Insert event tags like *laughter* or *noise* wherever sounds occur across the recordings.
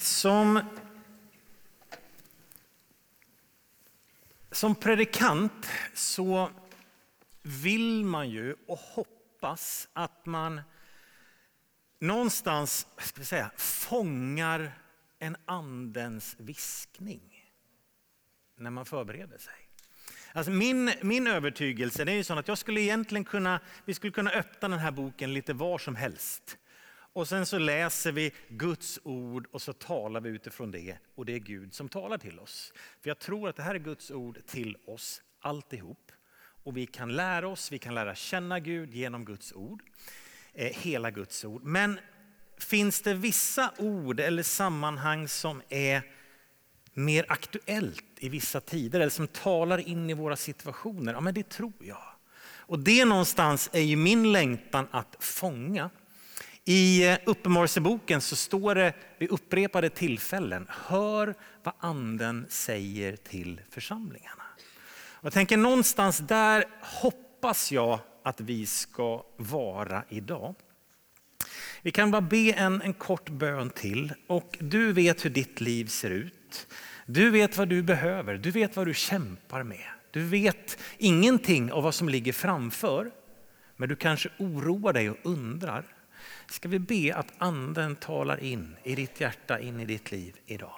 Som, som predikant så vill man ju och hoppas att man någonstans ska säga, fångar en andens viskning när man förbereder sig. Alltså min, min övertygelse är ju sån att jag skulle egentligen kunna, vi skulle kunna öppna den här boken lite var som helst. Och sen så läser vi Guds ord och så talar vi utifrån det och det är Gud som talar till oss. För jag tror att det här är Guds ord till oss alltihop. Och vi kan lära oss, vi kan lära känna Gud genom Guds ord. Eh, hela Guds ord. Men finns det vissa ord eller sammanhang som är mer aktuellt i vissa tider eller som talar in i våra situationer? Ja, men det tror jag. Och det någonstans är ju min längtan att fånga. I eh, Uppenbarelseboken så står det vid upprepade tillfällen, hör vad anden säger till församlingarna. Och jag tänker någonstans där hoppas jag att vi ska vara idag. Vi kan bara be en, en kort bön till och du vet hur ditt liv ser ut. Du vet vad du behöver, du vet vad du kämpar med. Du vet ingenting av vad som ligger framför, men du kanske oroar dig och undrar. Ska vi be att anden talar in i ditt hjärta, in i ditt liv idag.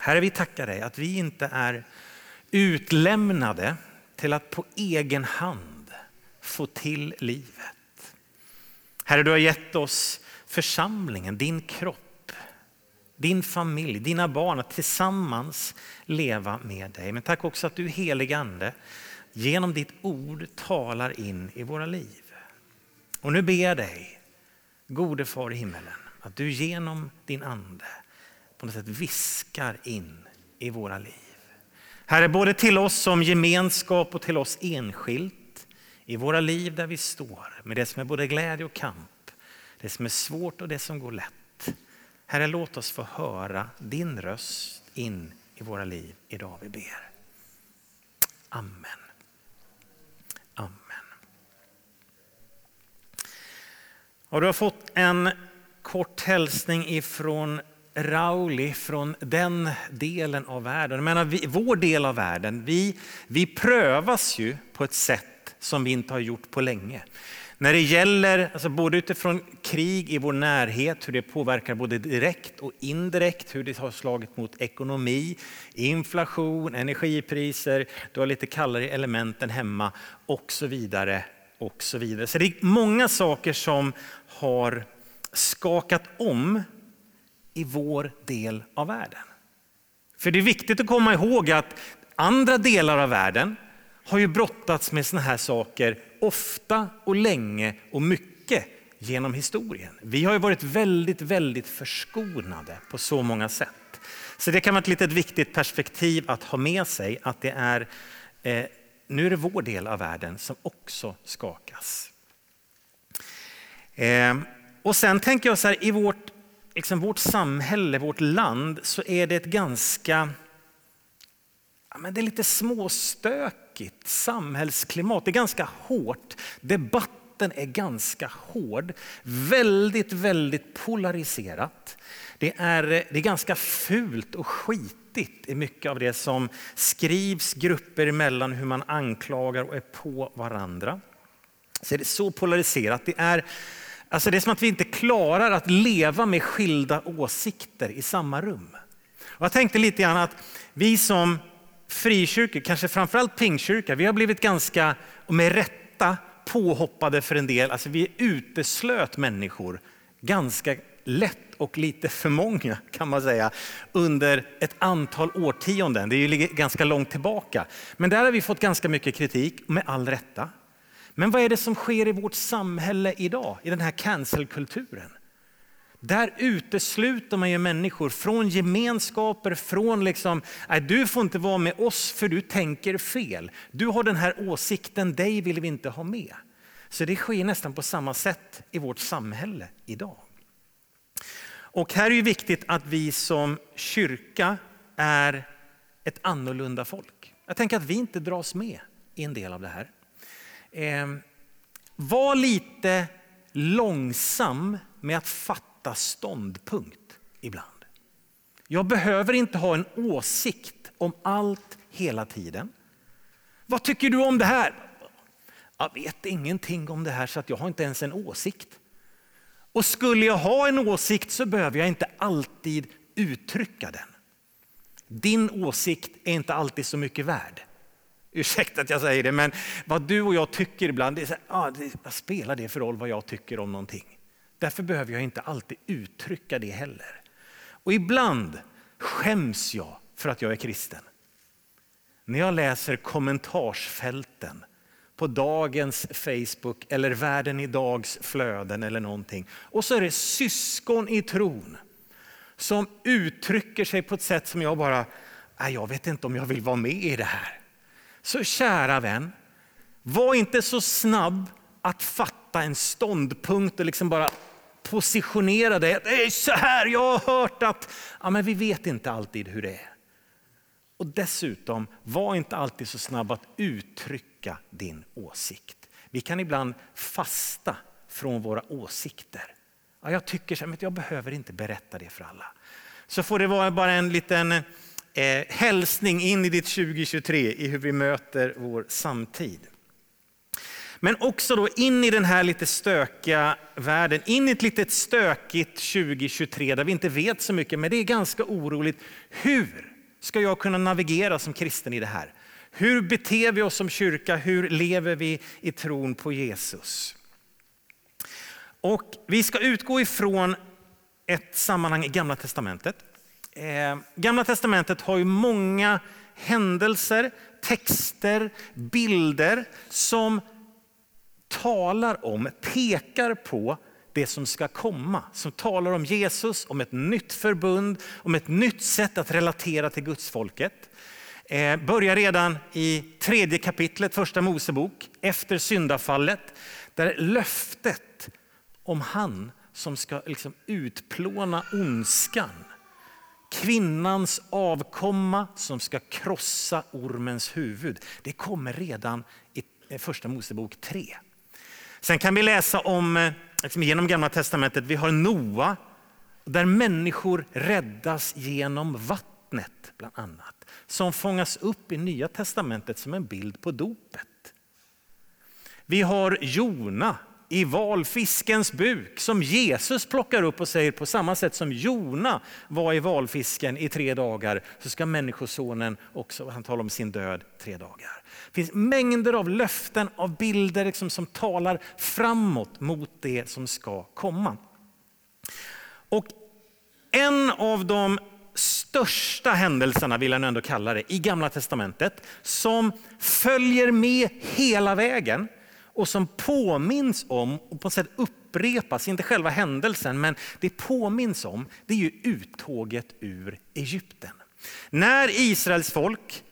Herre, vi tackar dig att vi inte är utlämnade till att på egen hand få till livet. Herre, du har gett oss församlingen, din kropp, din familj, dina barn att tillsammans leva med dig. Men tack också att du heligande genom ditt ord talar in i våra liv. Och nu ber jag dig, gode far i himmelen, att du genom din ande på något sätt viskar in i våra liv. Herre, både till oss som gemenskap och till oss enskilt i våra liv där vi står med det som är både glädje och kamp, det som är svårt och det som går lätt. Herre, låt oss få höra din röst in i våra liv idag vi ber. Amen. Och du har fått en kort hälsning ifrån Rauli från den delen av världen. Jag menar, vi, vår del av världen, vi, vi prövas ju på ett sätt som vi inte har gjort på länge. När det gäller, alltså både utifrån krig i vår närhet, hur det påverkar både direkt och indirekt, hur det har slagit mot ekonomi, inflation, energipriser, du har lite kallare elementen hemma och så vidare. Och så vidare. Så det är många saker som har skakat om i vår del av världen. För det är viktigt att komma ihåg att andra delar av världen har ju brottats med såna här saker ofta och länge och mycket genom historien. Vi har ju varit väldigt, väldigt förskonade på så många sätt. Så det kan vara ett litet viktigt perspektiv att ha med sig att det är, eh, nu är det vår del av världen som också skakas. Eh, och sen tänker jag så här, i vårt liksom vårt samhälle, vårt land, så är det ett ganska ja, men det är lite småstökigt samhällsklimat. Det är ganska hårt. Debatten är ganska hård. Väldigt, väldigt polariserat. Det är, det är ganska fult och skitigt i mycket av det som skrivs grupper emellan, hur man anklagar och är på varandra. Så är det är så polariserat. Det är Alltså det är som att vi inte klarar att leva med skilda åsikter i samma rum. Och jag tänkte lite grann att vi som frikyrkor, kanske framförallt pingkyrka, vi har blivit ganska, och med rätta, påhoppade för en del. Alltså vi uteslöt människor ganska lätt och lite för många kan man säga under ett antal årtionden. Det är ju ganska långt tillbaka. Men där har vi fått ganska mycket kritik, med all rätta. Men vad är det som sker i vårt samhälle idag, i den här cancelkulturen? Där utesluter man ju människor från gemenskaper, från liksom, nej, du får inte vara med oss för du tänker fel. Du har den här åsikten, dig vill vi inte ha med. Så det sker nästan på samma sätt i vårt samhälle idag. Och här är det viktigt att vi som kyrka är ett annorlunda folk. Jag tänker att vi inte dras med i en del av det här. Eh, var lite långsam med att fatta ståndpunkt ibland. Jag behöver inte ha en åsikt om allt hela tiden. Vad tycker du om det här? Jag vet ingenting om det här så att jag har inte ens en åsikt. Och skulle jag ha en åsikt så behöver jag inte alltid uttrycka den. Din åsikt är inte alltid så mycket värd. Ursäkta att jag säger det, men vad du och jag tycker ibland, det är så här, ah, det, vad spelar det för roll vad jag tycker om någonting? Därför behöver jag inte alltid uttrycka det heller. Och ibland skäms jag för att jag är kristen. När jag läser kommentarsfälten på dagens Facebook eller världen idags flöden eller någonting. Och så är det syskon i tron som uttrycker sig på ett sätt som jag bara, ah, jag vet inte om jag vill vara med i det här. Så kära vän, var inte så snabb att fatta en ståndpunkt och liksom bara positionera dig. Det är så här, jag har hört att... Ja, men vi vet inte alltid hur det är. Och dessutom, var inte alltid så snabb att uttrycka din åsikt. Vi kan ibland fasta från våra åsikter. Ja, jag tycker så, men jag behöver inte berätta det för alla. Så får det vara bara en liten eh, hälsning in i ditt 2023 i hur vi möter vår samtid. Men också då in i den här lite stökiga världen, in i ett lite stökigt 2023 där vi inte vet så mycket, men det är ganska oroligt. Hur ska jag kunna navigera som kristen i det här? Hur beter vi oss som kyrka? Hur lever vi i tron på Jesus? Och vi ska utgå ifrån ett sammanhang i Gamla Testamentet. Eh, Gamla Testamentet har ju många händelser, texter, bilder som talar om, pekar på det som ska komma. Som talar om Jesus, om ett nytt förbund, om ett nytt sätt att relatera till gudsfolket. Eh, börjar redan i tredje kapitlet, första Mosebok, efter syndafallet. Där löftet om han som ska liksom utplåna ondskan. Kvinnans avkomma som ska krossa ormens huvud. Det kommer redan i eh, första Mosebok 3. Sen kan vi läsa om, eh, liksom genom gamla testamentet, vi har Noa där människor räddas genom vattnet bland annat. Som fångas upp i nya testamentet som en bild på dopet. Vi har Jona i valfiskens buk som Jesus plockar upp och säger på samma sätt som Jona var i valfisken i tre dagar så ska människosonen också, han talar om sin död, tre dagar. Det finns mängder av löften, av bilder liksom som talar framåt mot det som ska komma. Och en av de största händelserna, vill han ändå kalla det, i Gamla Testamentet som följer med hela vägen och som påminns om och på sätt upprepas, inte själva händelsen, men det påminns om, det är ju uttåget ur Egypten. När Israels folk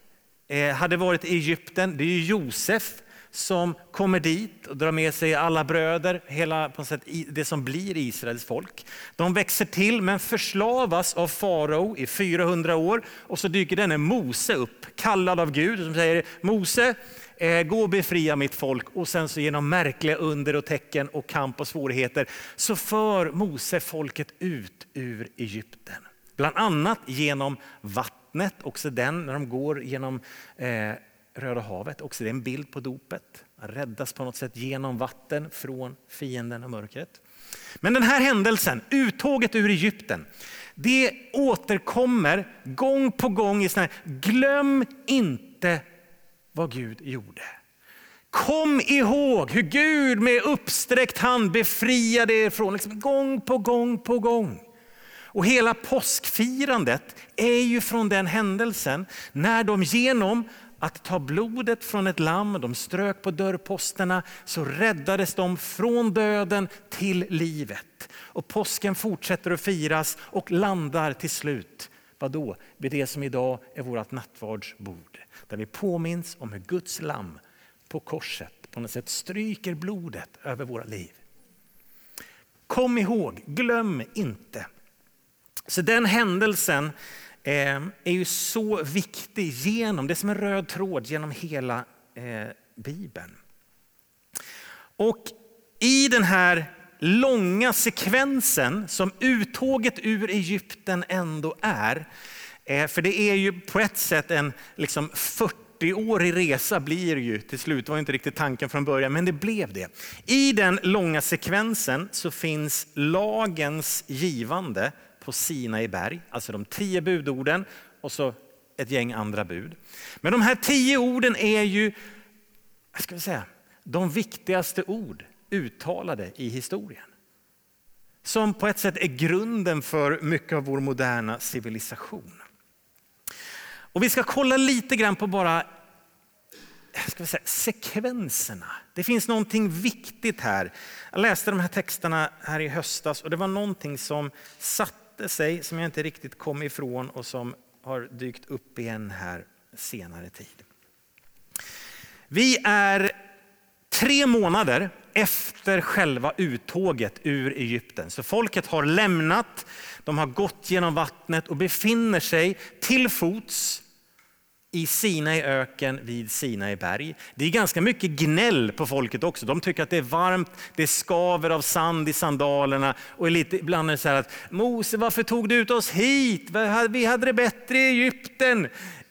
eh, hade varit i Egypten, det är ju Josef som kommer dit och drar med sig alla bröder, hela på något sätt, det som blir Israels folk. De växer till men förslavas av farao i 400 år och så dyker denne Mose upp, kallad av Gud, som säger Mose, eh, gå och befria mitt folk. Och sen så genom märkliga under och tecken och kamp och svårigheter så för Mose folket ut ur Egypten. Bland annat genom vattnet, också den när de går genom eh, Röda havet, också det är en bild på dopet. Att räddas på något sätt genom vatten från fienden och mörkret. Men den här händelsen, uttåget ur Egypten, det återkommer gång på gång i sådana här, glöm inte vad Gud gjorde. Kom ihåg hur Gud med uppsträckt hand befriade er från, liksom gång på gång på gång. Och hela påskfirandet är ju från den händelsen när de genom att ta blodet från ett lamm, de strök på dörrposterna, så räddades de från döden till livet. Och påsken fortsätter att firas och landar till slut, vadå? Vid det som idag är vårt nattvardsbord. Där vi påminns om hur Guds lamm på korset på något sätt stryker blodet över våra liv. Kom ihåg, glöm inte. Så den händelsen Ehm, är ju så viktig genom, det är som en röd tråd genom hela eh, Bibeln. Och i den här långa sekvensen som uttåget ur Egypten ändå är. Eh, för det är ju på ett sätt en liksom 40-årig resa blir ju till slut. Det var inte riktigt tanken från början, men det blev det. I den långa sekvensen så finns lagens givande på Sinai berg, alltså de tio budorden och så ett gäng andra bud. Men de här tio orden är ju, ska vi säga, de viktigaste ord uttalade i historien. Som på ett sätt är grunden för mycket av vår moderna civilisation. Och vi ska kolla lite grann på bara ska vi säga, sekvenserna. Det finns någonting viktigt här. Jag läste de här texterna här i höstas och det var någonting som satte sig, som jag inte riktigt kom ifrån och som har dykt upp igen här senare tid. Vi är tre månader efter själva uttåget ur Egypten. Så folket har lämnat, de har gått genom vattnet och befinner sig till fots i Sinai öken vid Sinai berg. Det är ganska mycket gnäll på folket också. De tycker att det är varmt, det skaver av sand i sandalerna och lite, ibland är det så här att Mose varför tog du ut oss hit? Vi hade det bättre i Egypten.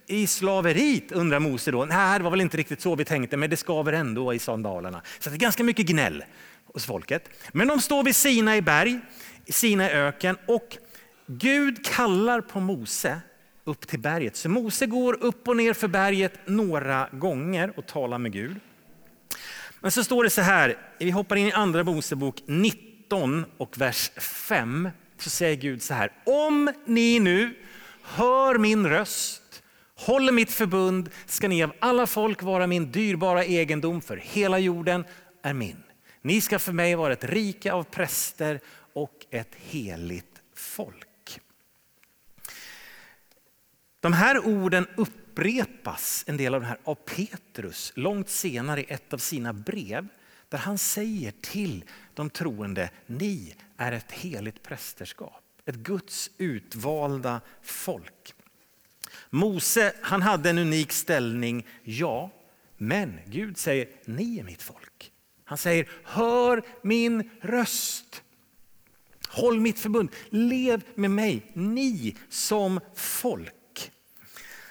I slaveriet undrar Mose då. Nej, det var väl inte riktigt så vi tänkte, men det skaver ändå i sandalerna. Så det är ganska mycket gnäll hos folket. Men de står vid Sinai berg, Sinai öken och Gud kallar på Mose upp till berget. Så Mose går upp och ner för berget några gånger och talar med Gud. Men så står det så här, vi hoppar in i andra Mosebok 19 och vers 5. Så säger Gud så här, om ni nu hör min röst, håller mitt förbund, ska ni av alla folk vara min dyrbara egendom, för hela jorden är min. Ni ska för mig vara ett rike av präster och ett heligt folk. De här orden upprepas, en del av den här, av Petrus långt senare i ett av sina brev. Där han säger till de troende, ni är ett heligt prästerskap. Ett Guds utvalda folk. Mose han hade en unik ställning, ja. Men Gud säger, ni är mitt folk. Han säger, hör min röst. Håll mitt förbund, lev med mig, ni som folk.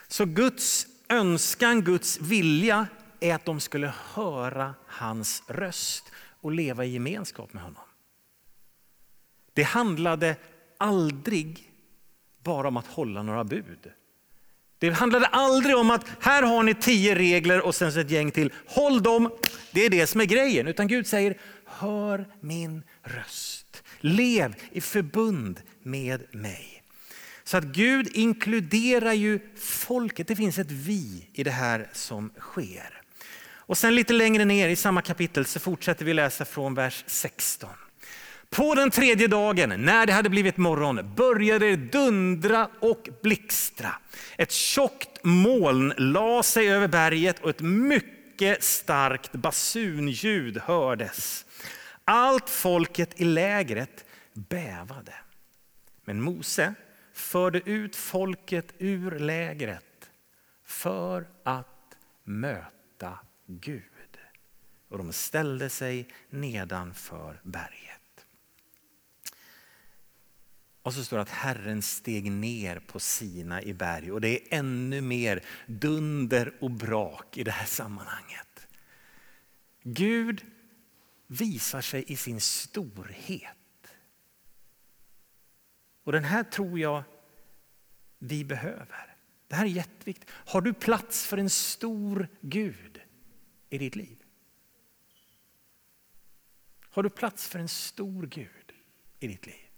Så Guds önskan, Guds vilja är att de skulle höra hans röst och leva i gemenskap med honom. Det handlade aldrig bara om att hålla några bud. Det handlade aldrig om att här har ni tio regler och sen ett gäng till. Håll dem, det är det som är grejen. Utan Gud säger, hör min röst. Lev i förbund med mig. Så att Gud inkluderar ju folket. Det finns ett vi i det här som sker. Och sen lite längre ner i samma kapitel så fortsätter vi läsa från vers 16. På den tredje dagen, när det hade blivit morgon, började det dundra och blixtra. Ett tjockt moln la sig över berget och ett mycket starkt basunljud hördes. Allt folket i lägret bävade. Men Mose förde ut folket ur lägret för att möta Gud. Och de ställde sig nedanför berget. Och så står det att Herren steg ner på Sina i berg och det är ännu mer dunder och brak i det här sammanhanget. Gud visar sig i sin storhet och den här tror jag vi behöver. Det här är jätteviktigt. Har du plats för en stor Gud i ditt liv? Har du plats för en stor Gud i ditt liv?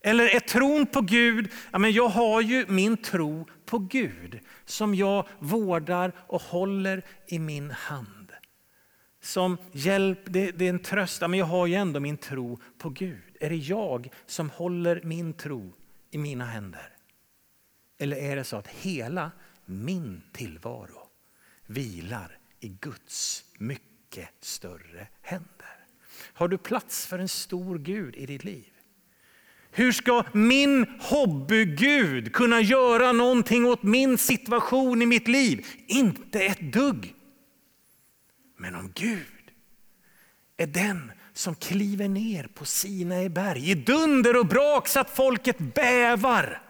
Eller är tron på Gud, ja men jag har ju min tro på Gud som jag vårdar och håller i min hand. Som hjälp, det, det är en tröst, ja, men jag har ju ändå min tro på Gud. Är det jag som håller min tro i mina händer? Eller är det så att hela min tillvaro vilar i Guds mycket större händer? Har du plats för en stor Gud i ditt liv? Hur ska min hobbygud kunna göra någonting åt min situation i mitt liv? Inte ett dugg. Men om Gud är den som kliver ner på Sinai berg i dunder och brak så att folket bävar.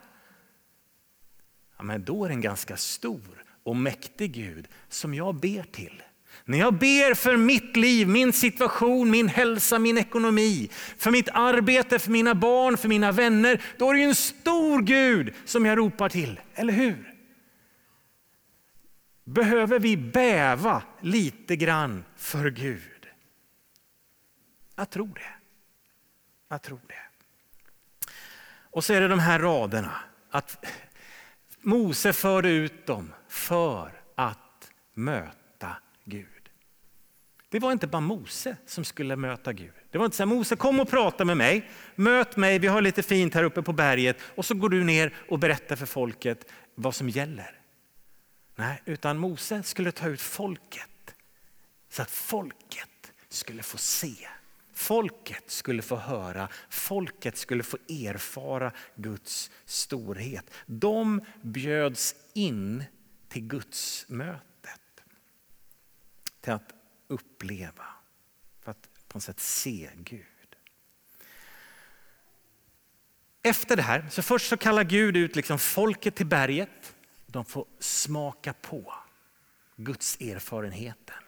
Ja, men då är det en ganska stor och mäktig Gud som jag ber till. När jag ber för mitt liv, min situation, min hälsa, min ekonomi, för mitt arbete, för mina barn, för mina vänner, då är det en stor Gud som jag ropar till, eller hur? Behöver vi bäva lite grann för Gud? Jag tror det. Jag tror det. Och så är det de här raderna, att Mose förde ut dem för att möta Gud. Det var inte bara Mose som skulle möta Gud. Det var inte så här, Mose kom och prata med mig, möt mig, vi har lite fint här uppe på berget och så går du ner och berättar för folket vad som gäller. Nej, utan Mose skulle ta ut folket så att folket skulle få se. Folket skulle få höra, folket skulle få erfara Guds storhet. De bjöds in till Guds mötet. Till att uppleva, för att på något sätt se Gud. Efter det här, så först så kallar Gud ut liksom folket till berget. De får smaka på Guds erfarenheten.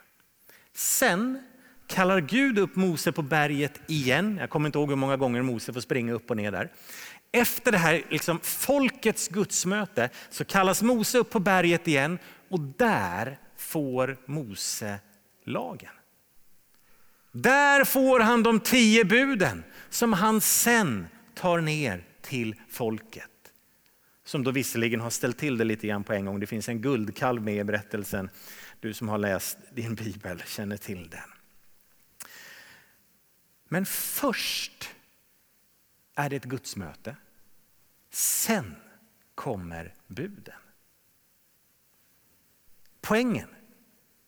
Sen kallar Gud upp Mose på berget igen. Jag kommer inte ihåg hur många gånger Mose får springa upp och ner där. Efter det här liksom, folkets gudsmöte så kallas Mose upp på berget igen och där får Mose lagen. Där får han de tio buden som han sen tar ner till folket. Som då visserligen har ställt till det lite grann på en gång. Det finns en guldkalv med i berättelsen. Du som har läst din bibel känner till den. Men först är det ett gudsmöte. Sen kommer buden. Poängen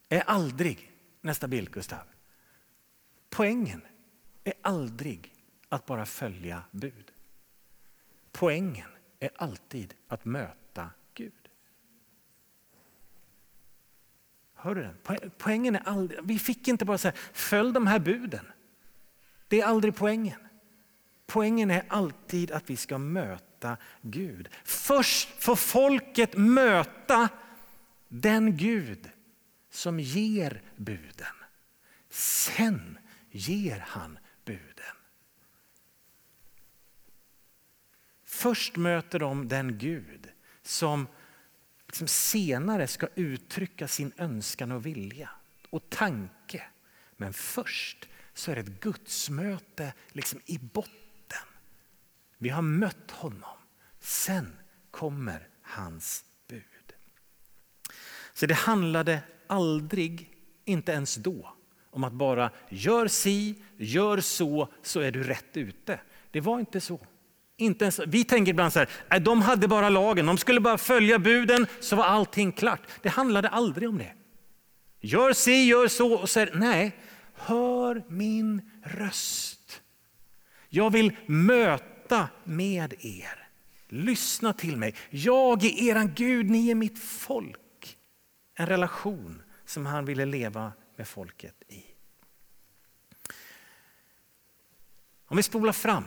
är aldrig, nästa bild Gustav. Poängen är aldrig att bara följa bud. Poängen är alltid att möta Gud. Hör du den? Poängen är aldrig, vi fick inte bara säga följ de här buden. Det är aldrig poängen. Poängen är alltid att vi ska möta Gud. Först får folket möta den Gud som ger buden. Sen ger han buden. Först möter de den Gud som liksom senare ska uttrycka sin önskan och vilja och tanke. Men först så är det ett gudsmöte liksom i botten. Vi har mött honom. Sen kommer hans bud. Så det handlade aldrig, inte ens då, om att bara gör si, gör så, så är du rätt ute. Det var inte så. Inte ens, vi tänker ibland så här, äh, de hade bara lagen, de skulle bara följa buden så var allting klart. Det handlade aldrig om det. Gör si, gör så och så nej, hör min röst. Jag vill möta med er. Lyssna till mig. Jag är eran Gud, ni är mitt folk. En relation som han ville leva med folket i. Om vi spolar fram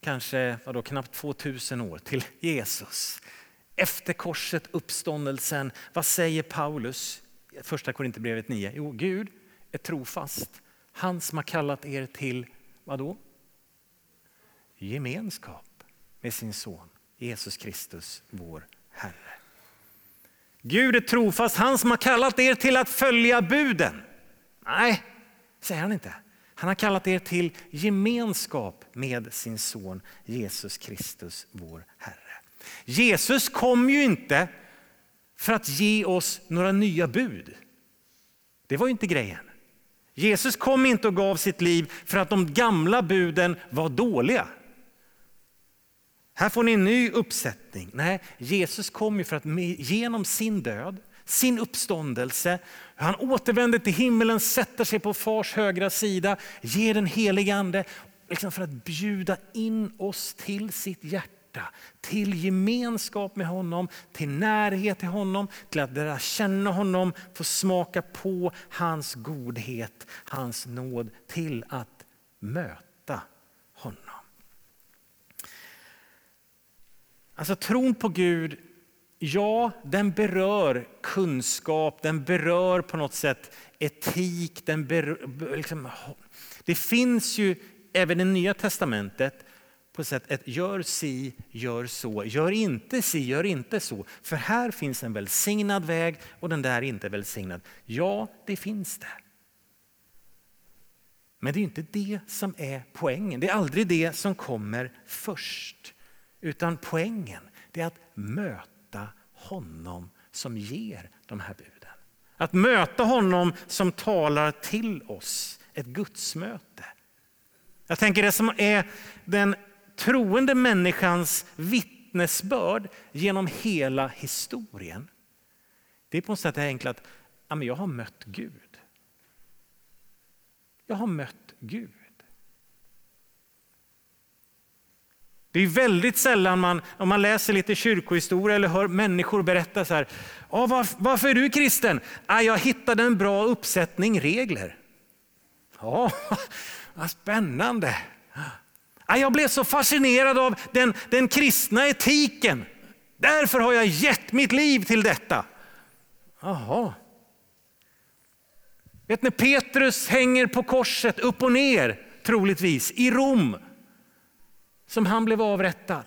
kanske vadå, knappt 2000 år till Jesus. Efter korset, uppståndelsen, vad säger Paulus? Första Korinthierbrevet 9. Jo, Gud är trofast. Han som har kallat er till, vad då? Gemenskap med sin son Jesus Kristus, vår Herre. Gud är trofast, han som har kallat er till att följa buden. Nej, säger han inte. Han har kallat er till gemenskap med sin son Jesus Kristus, vår Herre. Jesus kom ju inte för att ge oss några nya bud. Det var ju inte grejen. Jesus kom inte och gav sitt liv för att de gamla buden var dåliga. Här får ni en ny uppsättning. Nej, Jesus kom ju för att genom sin död, sin uppståndelse, han återvänder till himmelen, sätter sig på fars högra sida, ger den helige ande liksom för att bjuda in oss till sitt hjärta till gemenskap med honom, till närhet till honom, till att lära känna honom, få smaka på hans godhet, hans nåd, till att möta honom. Alltså tron på Gud, ja, den berör kunskap, den berör på något sätt etik. Den berör, liksom, det finns ju även i Nya Testamentet på sätt ett gör si, gör så. Gör inte si, gör inte så. För här finns en välsignad väg och den där är inte välsignad. Ja, det finns det. Men det är inte det som är poängen. Det är aldrig det som kommer först. Utan poängen är att möta honom som ger de här buden. Att möta honom som talar till oss. Ett gudsmöte. Jag tänker det som är den troende människans vittnesbörd genom hela historien. Det är på något sätt enkelt att jag har mött Gud. Jag har mött Gud. Det är väldigt sällan man, om man läser lite kyrkohistoria eller hör människor berätta så här. varför är du kristen? jag hittade en bra uppsättning regler. Ja, *laughs* vad spännande. Jag blev så fascinerad av den, den kristna etiken. Därför har jag gett mitt liv till detta. Jaha. Vet ni, Petrus hänger på korset upp och ner, troligtvis, i Rom. Som han blev avrättad.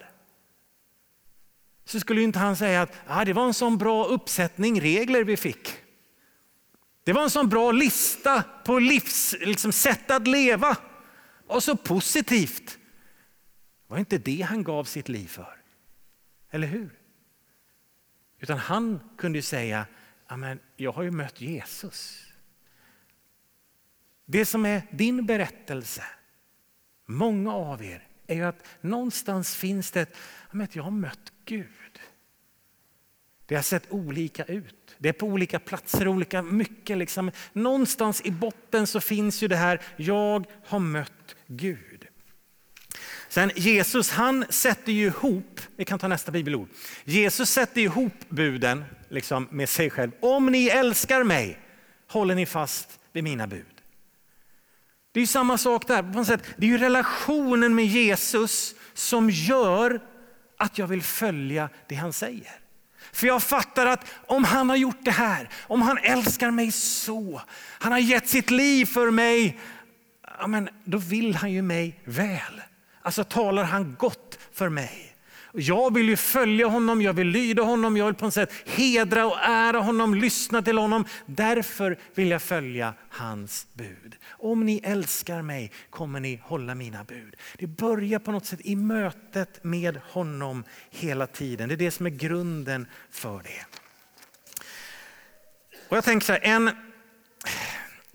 Så skulle inte han säga att ah, det var en sån bra uppsättning regler vi fick. Det var en sån bra lista på livs, liksom, sätt att leva. Och så positivt. Det var inte det han gav sitt liv för. Eller hur? Utan han kunde ju säga, jag har ju mött Jesus. Det som är din berättelse, många av er, är ju att någonstans finns det ett, jag har mött Gud. Det har sett olika ut. Det är på olika platser, olika mycket. Liksom. Någonstans i botten så finns ju det här, jag har mött Gud. Sen Jesus han sätter ju ihop, vi kan ta nästa bibelord. Jesus sätter ihop buden liksom, med sig själv. Om ni älskar mig håller ni fast vid mina bud. Det är samma sak där. På sätt. Det är ju relationen med Jesus som gör att jag vill följa det han säger. För jag fattar att om han har gjort det här, om han älskar mig så, han har gett sitt liv för mig, ja, men då vill han ju mig väl. Alltså talar han gott för mig. Jag vill ju följa honom, jag vill lyda honom, jag vill på något sätt hedra och ära honom, lyssna till honom. Därför vill jag följa hans bud. Om ni älskar mig kommer ni hålla mina bud. Det börjar på något sätt i mötet med honom hela tiden. Det är det som är grunden för det. Och jag tänker så här, en,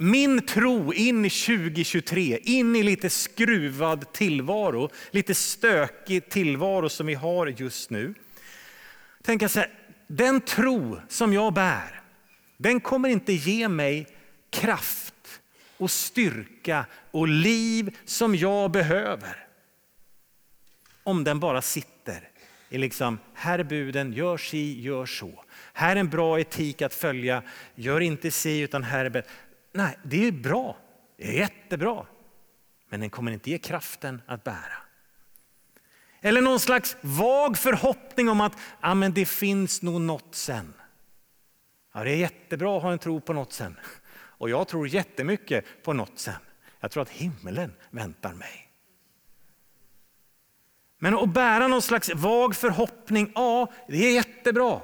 min tro in i 2023, in i lite skruvad tillvaro, lite stökig tillvaro som vi har just nu. Tänka så här, den tro som jag bär, den kommer inte ge mig kraft och styrka och liv som jag behöver. Om den bara sitter i liksom, här är buden, gör si, gör så. Här är en bra etik att följa, gör inte si utan här är bättre. Nej, det är bra, det är jättebra. Men den kommer inte ge kraften att bära. Eller någon slags vag förhoppning om att ah, men det finns nog något sen. Ja, det är jättebra att ha en tro på något sen. Och jag tror jättemycket på något sen. Jag tror att himlen väntar mig. Men att bära någon slags vag förhoppning, ja det är jättebra.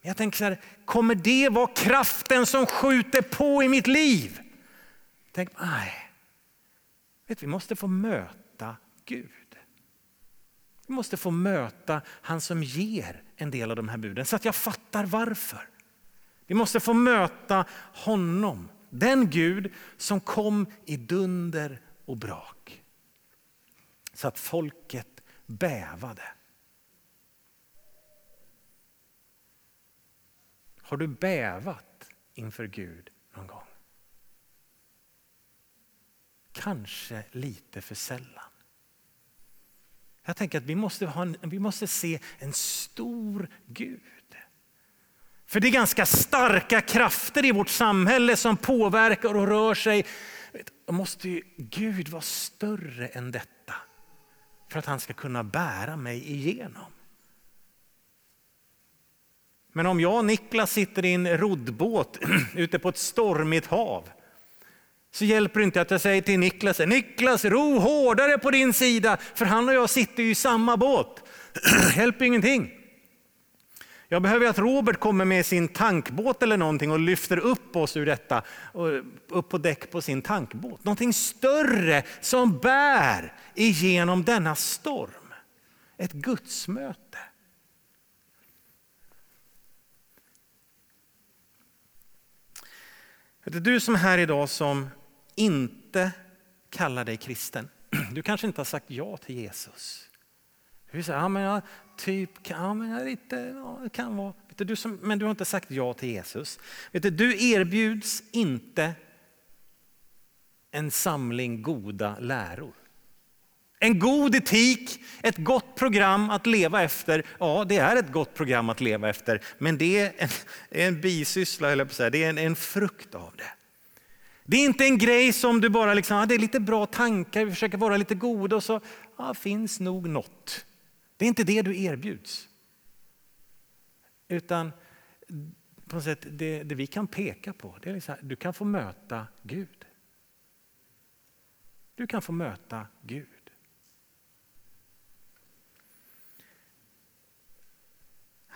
Jag tänker så här, kommer det vara kraften som skjuter på i mitt liv? Tänk, nej. Vet, vi måste få möta Gud. Vi måste få möta han som ger en del av de här buden så att jag fattar varför. Vi måste få möta honom, den Gud som kom i dunder och brak. Så att folket bävade. Har du bävat inför Gud någon gång? Kanske lite för sällan. Jag tänker att vi måste, ha en, vi måste se en stor Gud. För det är ganska starka krafter i vårt samhälle som påverkar och rör sig då måste ju Gud vara större än detta för att han ska kunna bära mig igenom. Men om jag och Niklas sitter i en roddbåt *clears throat* ute på ett stormigt hav så hjälper det inte att jag säger till Niklas, Niklas ro hårdare på din sida för han och jag sitter ju i samma båt. *clears throat* hjälper ingenting. Jag behöver att Robert kommer med sin tankbåt eller någonting och lyfter upp oss ur detta, upp på däck på sin tankbåt. Någonting större som bär igenom denna storm. Ett gudsmöte. Du som är här idag som inte kallar dig kristen. *clears throat* Du kanske inte har sagt ja till Jesus. Du säger, ja, men jag, typ, ja, men jag lite, ja, det kan vara. Vet du, som, men du har inte sagt ja till Jesus. Vet du, du erbjuds inte en samling goda läror. En god etik, ett gott program att leva efter. Ja, det är ett gott program att leva efter, men det är en, en bisyssla, eller på säga. det är en, en frukt av det. Det är inte en grej som du bara, liksom, ja, det är lite bra tankar, vi försöker vara lite goda och så ja, finns nog något. Det är inte det du erbjuds. Utan på något sätt, det, det vi kan peka på, det är liksom, du kan få möta Gud. Du kan få möta Gud.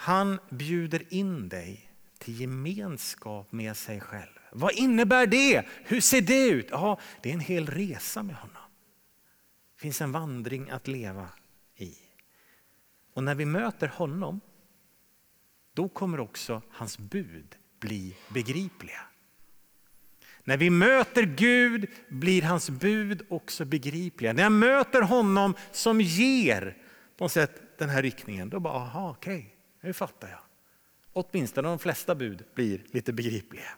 Han bjuder in dig till gemenskap med sig själv. Vad innebär det? Hur ser det ut? Ja, det är en hel resa med honom. Det finns en vandring att leva i. Och när vi möter honom, då kommer också hans bud bli begripliga. När vi möter Gud blir hans bud också begripliga. När jag möter honom som ger på något sätt den här riktningen, då bara, aha, okej, okay, nu fattar jag. Åtminstone de flesta bud blir lite begripliga.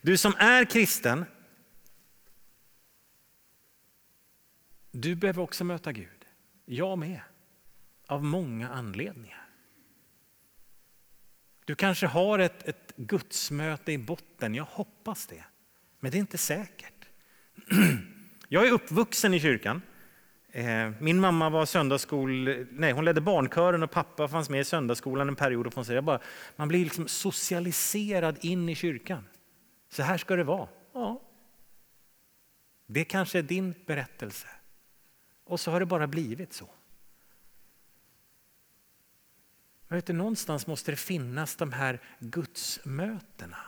Du som är kristen, du behöver också möta Gud. Jag med. Av många anledningar. Du kanske har ett, ett gudsmöte i botten, jag hoppas det. Men det är inte säkert. *clears throat* Jag är uppvuxen i kyrkan. Eh, min mamma var söndagsskol, nej, hon ledde barnkören och pappa fanns med i söndagsskolan en period. Och jag bara, man blir liksom socialiserad in i kyrkan. Så här ska det vara. Ja. Det kanske är din berättelse. Och så har det bara blivit så. Jag vet, någonstans måste det finnas de här gudsmötena.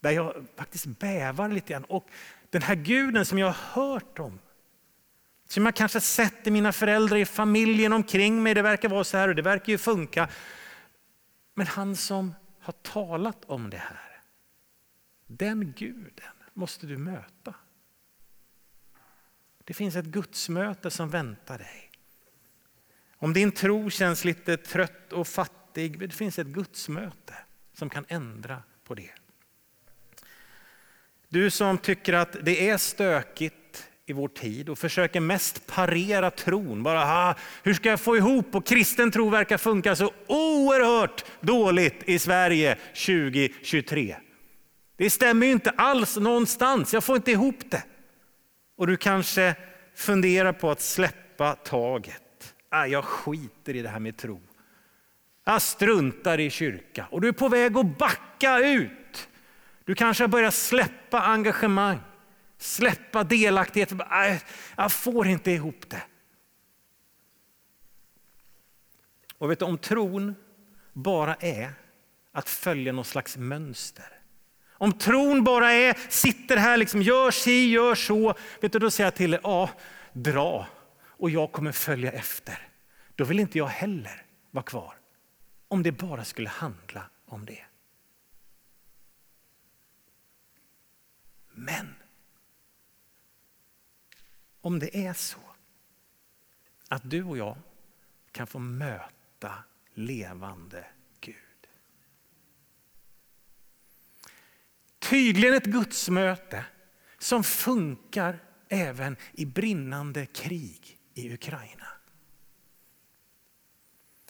Där jag faktiskt bävar lite grann. Och den här guden som jag har hört om. Som jag kanske sett i mina föräldrar, i familjen omkring mig. Det verkar vara så här och det verkar ju funka. Men han som har talat om det här. Den guden måste du möta. Det finns ett gudsmöte som väntar dig. Om din tro känns lite trött och fattig, det finns ett gudsmöte som kan ändra på det. Du som tycker att det är stökigt i vår tid och försöker mest parera tron. Bara, ah, hur ska jag få ihop? Och kristen tro verkar funka så oerhört dåligt i Sverige 2023. Det stämmer ju inte alls någonstans, jag får inte ihop det. Och du kanske funderar på att släppa taget ah, jag skiter i det här med tro. Jag struntar i kyrka. Och du är på väg att backa ut. Du kanske har börjat släppa engagemang, släppa delaktighet. Jag får inte ihop det. Och vet du, om tron bara är att följa någon slags mönster. Om tron bara är, sitter här, liksom, gör si, gör så. Vet du, då säger jag till dig, ja, dra och jag kommer följa efter. Då vill inte jag heller vara kvar. Om det bara skulle handla om det. Men om det är så att du och jag kan få möta levande Gud. Tydligen ett gudsmöte som funkar även i brinnande krig i Ukraina.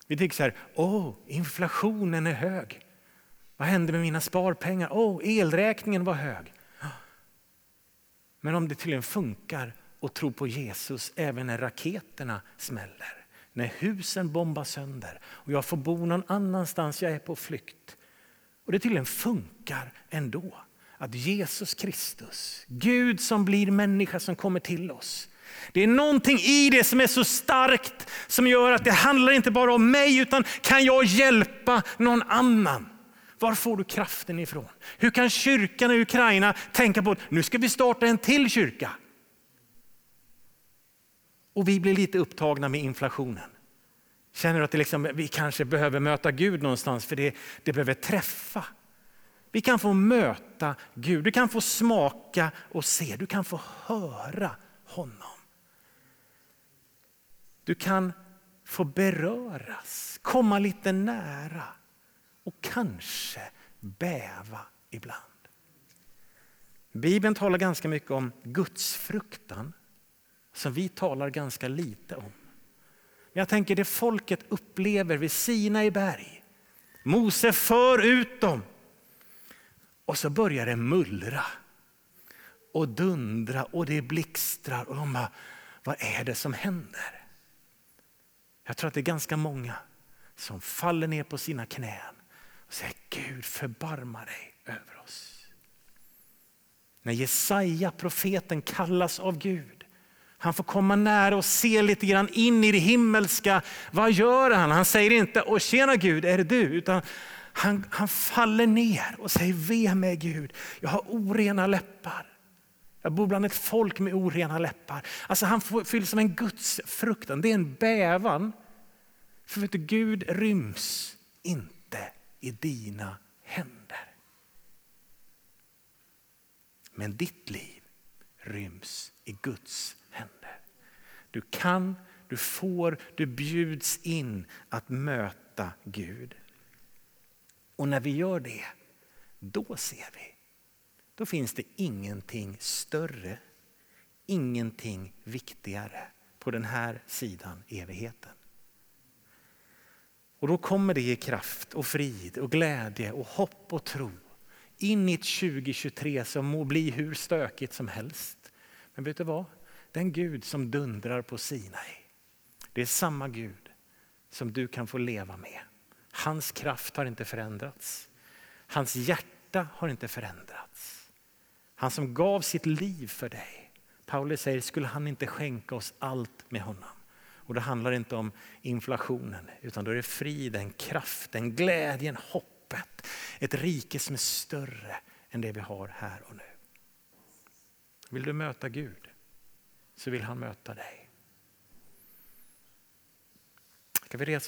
Vi tänker så här, åh, inflationen är hög. Vad hände med mina sparpengar? Åh, elräkningen var hög. Men om det tydligen funkar och tro på Jesus även när raketerna smäller, när husen bombas sönder och jag får bo någon annanstans, jag är på flykt. Och det tydligen funkar ändå. Att Jesus Kristus, Gud som blir människa som kommer till oss. Det är någonting i det som är så starkt som gör att det handlar inte bara om mig utan kan jag hjälpa någon annan? Var får du kraften ifrån? Hur kan kyrkan i Ukraina tänka på att nu ska vi starta en till kyrka? Och vi blir lite upptagna med inflationen. Känner du att det liksom, vi kanske behöver möta Gud någonstans för det, det behöver träffa. Vi kan få möta Gud, du kan få smaka och se, du kan få höra honom. Du kan få beröras, komma lite nära och kanske bäva ibland. Bibeln talar ganska mycket om gudsfruktan som vi talar ganska lite om. Jag tänker det folket upplever vid Sina i berg. Mose för ut dem och så börjar det mullra och dundra och det blixtrar och de bara, vad är det som händer? Jag tror att det är ganska många som faller ner på sina knän och säger Gud förbarma dig över oss. När Jesaja, profeten, kallas av Gud. Han får komma nära och se lite grann in i det himmelska. Vad gör han? Han säger inte, Åh tjena Gud, är det du? Utan han, han faller ner och säger, ve mig Gud, jag har orena läppar. Jag bor bland ett folk med orena läppar. Alltså han fylls av en Guds fruktan. Det är en bävan. För vet du, Gud ryms inte i dina händer. Men ditt liv ryms i Guds. Du kan, du får, du bjuds in att möta Gud. Och när vi gör det, då ser vi. Då finns det ingenting större, ingenting viktigare på den här sidan evigheten. Och då kommer det ge kraft och frid och glädje och hopp och tro in i ett 2023 som må bli hur stökigt som helst. Men vet du vad? Den Gud som dundrar på Sinai, det är samma Gud som du kan få leva med. Hans kraft har inte förändrats. Hans hjärta har inte förändrats. Han som gav sitt liv för dig. Paulus säger, skulle han inte skänka oss allt med honom? Och det handlar inte om inflationen, utan då är det friden, kraften, glädjen, hoppet. Ett rike som är större än det vi har här och nu. Vill du möta Gud så vill han möta dig. Ska vi resa